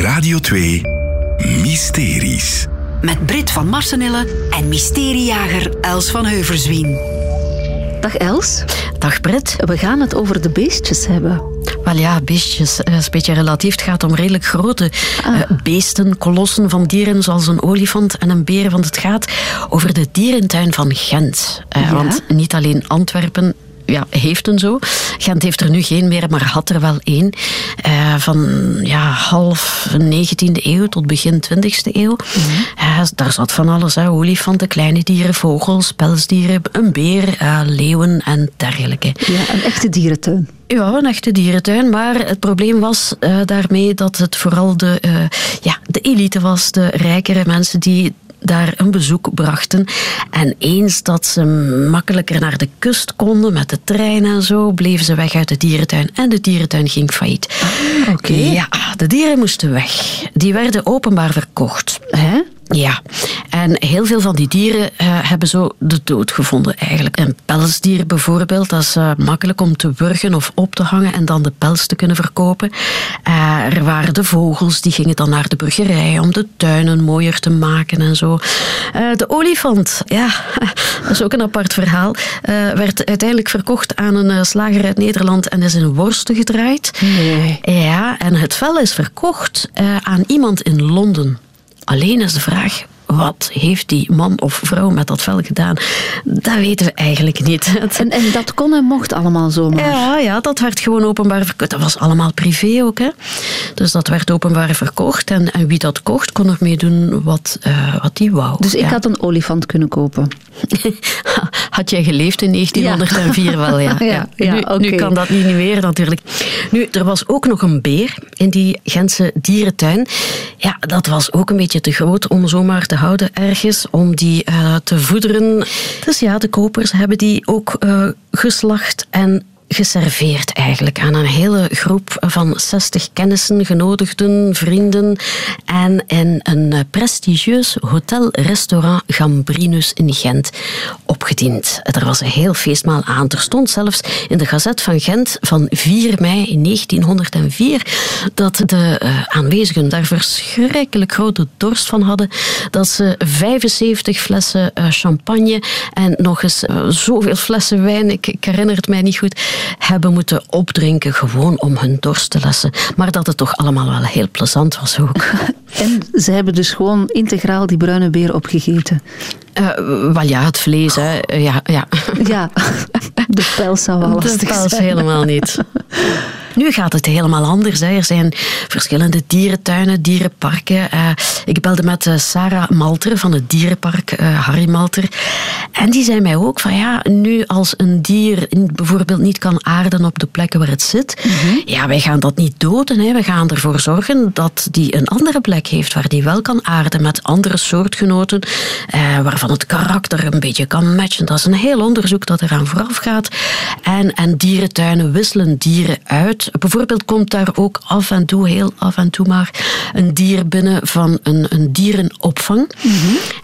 Radio 2 Mysteries. Met Brit van Marsenille en mysteriejager Els van Heuverswien. Dag Els. Dag Brit. We gaan het over de beestjes hebben. Wel ja, beestjes. Dat is een beetje relatief. Het gaat om redelijk grote Ah. eh, beesten, kolossen van dieren, zoals een olifant en een beer. Want het gaat over de dierentuin van Gent. Eh, Ja. Want niet alleen Antwerpen ja, heeft een zo. Gent heeft er nu geen meer, maar had er wel één. Eh, van ja, half 19e eeuw tot begin 20e eeuw. Eh, daar zat van alles. Hè. Olifanten, kleine dieren, vogels, pelsdieren, een beer, eh, leeuwen en dergelijke. Ja, een echte dierentuin. Ja, een echte dierentuin. Maar het probleem was daarmee dat het vooral de, ja, de elite was, de rijkere mensen die daar een bezoek brachten. En eens dat ze makkelijker naar de kust konden met de trein en zo, bleven ze weg uit de dierentuin. En de dierentuin ging failliet. Oké. Ja, de dieren moesten weg. Die werden openbaar verkocht. Hè? Ja, en heel veel van die dieren eh, hebben zo de dood gevonden eigenlijk. Een pelsdier bijvoorbeeld, dat is eh, makkelijk om te wurgen of op te hangen en dan de pels te kunnen verkopen. Eh, er waren de vogels, die gingen dan naar de burgerij om de tuinen mooier te maken en zo. De olifant, ja, dat is ook een apart verhaal, werd uiteindelijk verkocht aan een slager uit Nederland en is in worsten gedraaid. Nee. Ja, en het vel is verkocht aan iemand in Londen. Alleen is de vraag, wat heeft die man of vrouw met dat vel gedaan? Dat weten we eigenlijk niet. En, en dat kon en mocht allemaal zomaar. ja, ja, dat werd gewoon openbaar verkocht. Dat was allemaal privé ook. Hè. Dus dat werd openbaar verkocht. En, en wie dat kocht, kon ermee doen wat, eh, wat die wou. Dus ik Ja. had een olifant kunnen kopen. Had jij geleefd in 1904 wel, ja. Ja, ja, nu, nu kan dat niet meer natuurlijk. Nu, er was ook nog een beer in die Gentse dierentuin. Ja, dat was ook een beetje te groot om zomaar te houden ergens, om die eh, te voederen. Dus ja, de kopers hebben die ook eh, geslacht en geserveerd eigenlijk aan een hele groep van 60 kennissen, genodigden, vrienden en in een eh, prestigieus hotel-restaurant Gambrinus in Gent opgediend. Er was een heel feestmaal aan. Er stond zelfs in de Gazet van Gent van 4 mei 1904 dat de eh, aanwezigen daar verschrikkelijk grote dorst van hadden, dat ze 75 flessen eh, champagne en nog eens zoveel flessen wijn, ik, ik herinner het mij niet goed, hebben moeten opdrinken gewoon om hun dorst te lessen. Maar dat het toch allemaal wel heel plezant was ook. En ze hebben dus gewoon integraal die bruine beer opgegeten. Eh, wel ja, het vlees, hè. Ja, ja. Ja, de pels zou wel lastig past zijn. helemaal niet. Nu gaat het helemaal anders. Hè. Er zijn verschillende dierentuinen, dierenparken. Eh, ik belde met eh, Sarah Malter van het dierenpark eh, Harry Malter. En die zei mij ook van ja, nu als een dier bijvoorbeeld niet kan aarden op de plekken waar het zit, ja, wij gaan dat niet doden. Hè. We gaan ervoor zorgen dat die een andere plek heeft waar die wel kan aarden met andere soortgenoten, eh, waarvan het karakter een beetje kan matchen. Dat is een heel onderzoek dat eraan vooraf gaat. En, en dierentuinen wisselen dieren uit. Bijvoorbeeld komt daar ook af en toe, heel af en toe maar, een dier binnen van een, een dierenopvang.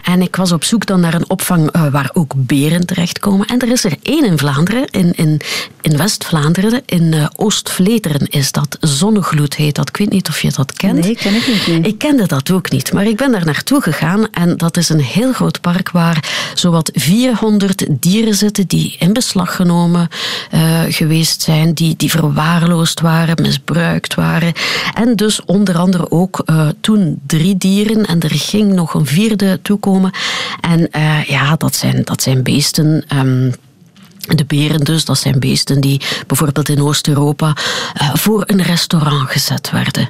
En ik was op zoek dan naar een opvang eh, waar ook beren terechtkomen. En er is er één in Vlaanderen, in, in, in West-Vlaanderen, in eh, Oost-Vleteren is dat. Zonnegloed heet dat. Ik weet niet of je dat kent. Nee, ken ik niet. Ik kende dat ook niet, maar ik ben daar naartoe gegaan en dat is een heel groot park waar zowat 400 dieren zitten die in beslag genomen eh, geweest zijn, die, die verwaarloosd waren, misbruikt waren. En dus onder andere ook eh, toen drie dieren en er ging nog een vierde toekomen. En eh, ja, dat zijn, dat zijn beesten. ehm, de beren dus, dat zijn beesten die bijvoorbeeld in Oost-Europa eh, voor een restaurant gezet werden.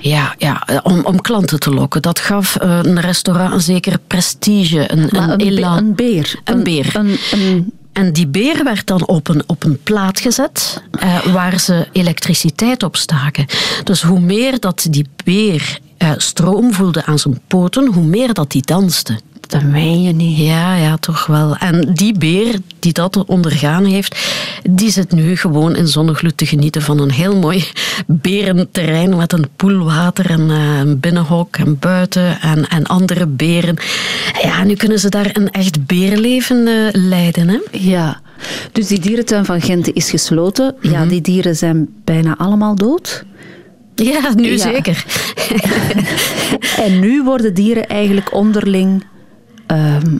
Ja, ja om, om klanten te lokken. Dat gaf een restaurant een zeker prestige, een, een, een, be- elan. een beer. Een beer. Een, een, En die beer werd dan op een, op een plaat gezet eh, waar ze elektriciteit op staken. Dus hoe meer dat die beer eh, stroom voelde aan zijn poten, hoe meer dat die danste. Dat meen je niet. Ja, ja, toch wel. En die beer die dat ondergaan heeft, die zit nu gewoon in zonnegloed te genieten van een heel mooi berenterrein met een poelwater en eh, een binnenhok en buiten en, en andere beren. Ja, nu kunnen ze daar een echt berenleven eh, leiden. Hè? Ja. Dus die dierentuin van Gent is gesloten. Mhm. Ja, die dieren zijn bijna allemaal dood. Ja, nu Ja. zeker. En nu worden dieren eigenlijk onderling ehm,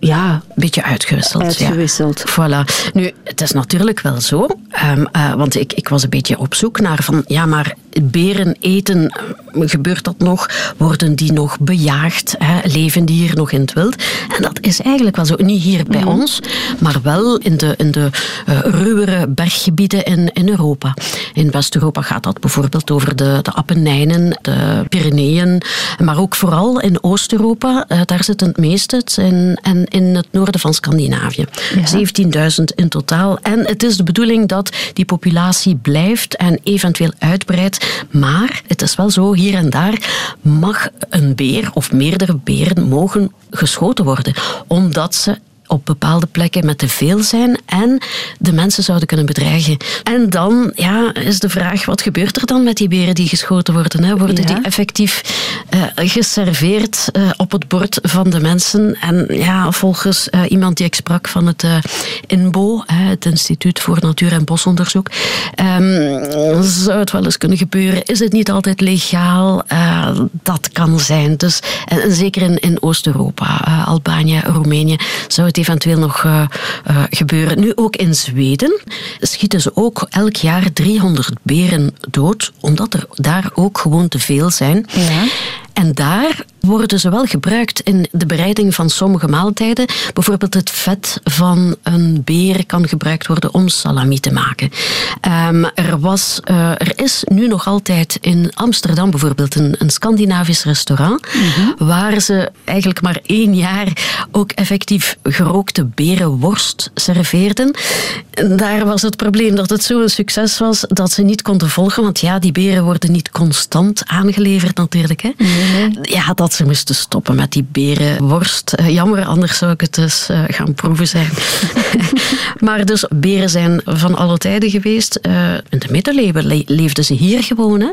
ja, Beetje uitgewisseld. uitgewisseld. Ja. Voilà. Nu, het is natuurlijk wel zo, ehm, eh, want ik, ik was een beetje op zoek naar van, ja, maar beren eten, gebeurt dat nog? Worden die nog bejaagd? Hè? Leven die hier nog in het wild? En dat is eigenlijk wel zo. Niet hier bij ons, maar wel in de, in de eh, ruwere berggebieden in, in Europa. In West-Europa gaat dat bijvoorbeeld over de, de Appenijnen, de Pyreneeën, maar ook vooral in Oost-Europa. eh, daar zit het meeste. Het zijn- en in het noorden van Scandinavië. 17.000 in totaal. En het is de bedoeling dat die populatie blijft en eventueel uitbreidt. Maar het is wel zo, hier en daar mag een beer of meerdere beren mogen geschoten worden. Omdat ze op bepaalde plekken met te veel zijn en de mensen zouden kunnen bedreigen. En dan ja, is de vraag, wat gebeurt er dan met die beren die geschoten worden? Hè? Worden Ja. die effectief eh, geserveerd eh, op het bord van de mensen? En ja, volgens eh, iemand die ik sprak van het INBO, het Instituut voor Natuur- en Bosonderzoek, ehm, zou het wel eens kunnen gebeuren. Is het niet altijd legaal? Dat kan zijn. Dus, en, en zeker in, in Oost-Europa, Albanië, Roemenië, zou het eventueel nog eh, eh, gebeuren. Nu ook in Zweden schieten ze ook elk jaar 300 beren dood, omdat er daar ook gewoon te veel zijn. Ja. En daar worden ze wel gebruikt in de bereiding van sommige maaltijden. Bijvoorbeeld het vet van een beer kan gebruikt worden om salami te maken. Ehm, er, was, eh, er is nu nog altijd in Amsterdam bijvoorbeeld een, een Scandinavisch restaurant waar ze eigenlijk maar één jaar ook effectief gerookte berenworst serveerden. En daar was het probleem dat het zo'n succes was dat ze niet konden volgen, want ja, die beren worden niet constant aangeleverd natuurlijk. Hè. Ja, dat ze moesten stoppen met die berenworst. Eh, jammer, anders zou ik het dus eh, gaan proeven zijn. maar dus, beren zijn van alle tijden geweest. Eh, in de middeleeuwen le- leefden ze hier gewoon. Hè.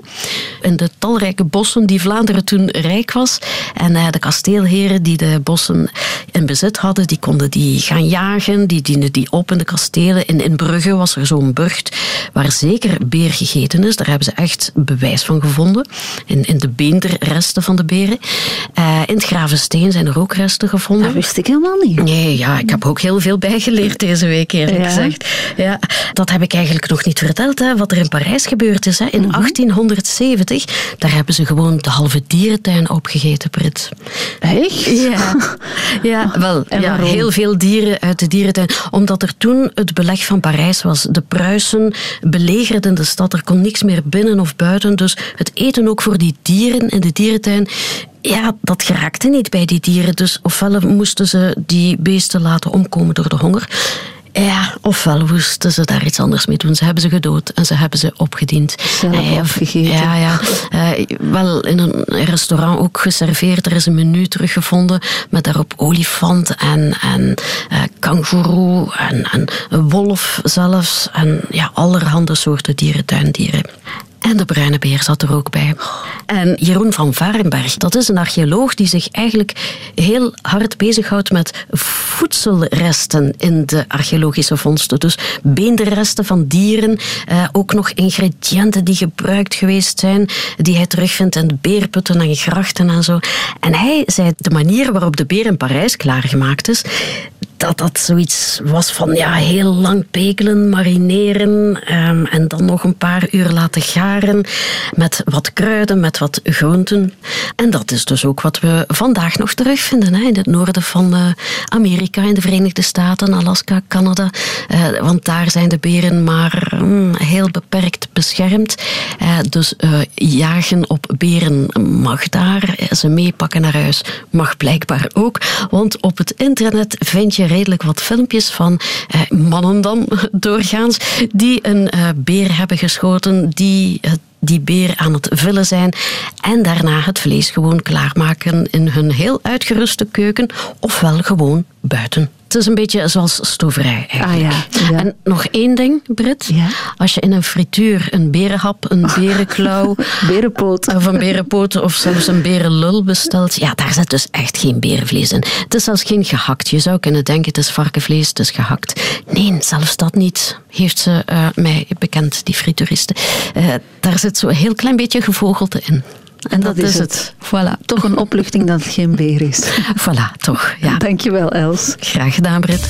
In de talrijke bossen die Vlaanderen toen rijk was. En de kasteelheren die de bossen in bezit hadden, die konden die gaan jagen. Die dienden die op in de kastelen. In, in Brugge was er zo'n burcht waar zeker beer gegeten is. Daar hebben ze echt bewijs van gevonden. In, in de beenderresten van de beren. Eh, in het Gravensteen zijn er ook resten gevonden. Dat wist ik helemaal niet. Nee, ja, ik heb ook heel veel bijgeleerd deze week, eerlijk Ja. gezegd. Ja, dat heb ik eigenlijk nog niet verteld, hè, wat er in Parijs gebeurd is. Hè. In Mhm. 1870, daar hebben ze gewoon de halve dierentuin opgegeten, Brit. Echt? Ja, ja wel, ja, heel veel dieren uit de dierentuin. Omdat er toen het beleg van Parijs was. De Pruisen belegerden de stad, er kon niks meer binnen of buiten. Dus het eten ook voor die dieren in de dierentuin... Ja, dat geraakte niet bij die dieren. Dus ofwel moesten ze die beesten laten omkomen door de honger... Ja, ofwel moesten ze daar iets anders mee doen. Ze hebben ze gedood en ze hebben ze opgediend. Zelf Eh, opgegeten. Ja, ja. Eh, wel in een restaurant ook geserveerd. Er is een menu teruggevonden met daarop olifant en, en eh kangoeroe en, en een wolf zelfs. En ja, allerhande soorten dieren, tuindieren. En de bruine beer zat er ook bij. En Jeroen van Varenberg, dat is een archeoloog die zich eigenlijk heel hard bezighoudt met voedselresten in de archeologische vondsten. Dus beenderresten van dieren, eh, ook nog ingrediënten die gebruikt geweest zijn, die hij terugvindt in beerputten en grachten en zo. En hij zei, de manier waarop de beer in Parijs klaargemaakt is, dat dat zoiets was van ja, heel lang pekelen, marineren ehm, en dan nog een paar uur laten garen met wat kruiden, met wat groenten. En dat is dus ook wat we vandaag nog terugvinden hè, in het noorden van eh, Amerika, in de Verenigde Staten, Alaska, Canada. Eh, want daar zijn de beren maar mm, heel beperkt beschermd. Eh, dus jagen op beren mag daar. Ze meepakken naar huis mag blijkbaar ook. Want op het internet vind je redelijk wat filmpjes van eh, mannen dan doorgaans die een eh, beer hebben geschoten, die het die beer aan het vullen zijn en daarna het vlees gewoon klaarmaken in hun heel uitgeruste keuken ofwel gewoon buiten Het is een beetje zoals stoverij eigenlijk. Ah ja, ja. En nog één ding, Brit. Ja. Als je in een frituur een berenhap, een berenklauw... Berenpoot. Of een berenpoot of zelfs een berenlul bestelt. Ja, daar zit dus echt geen berenvlees in. Het is zelfs geen gehakt. Je zou kunnen denken het is varkenvlees, het is gehakt. Nee, zelfs dat niet, heeft ze eh, mij bekend, die frituuriste. Eh, daar zit zo'n heel klein beetje gevogelte in. En dat, is het. Voilà. Toch een opluchting dat het geen beer is. Voilà, toch. Ja. Dankjewel, Els. Graag gedaan, Brit.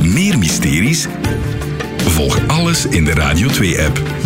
Meer mysteries? Volg alles in de Radio 2-app.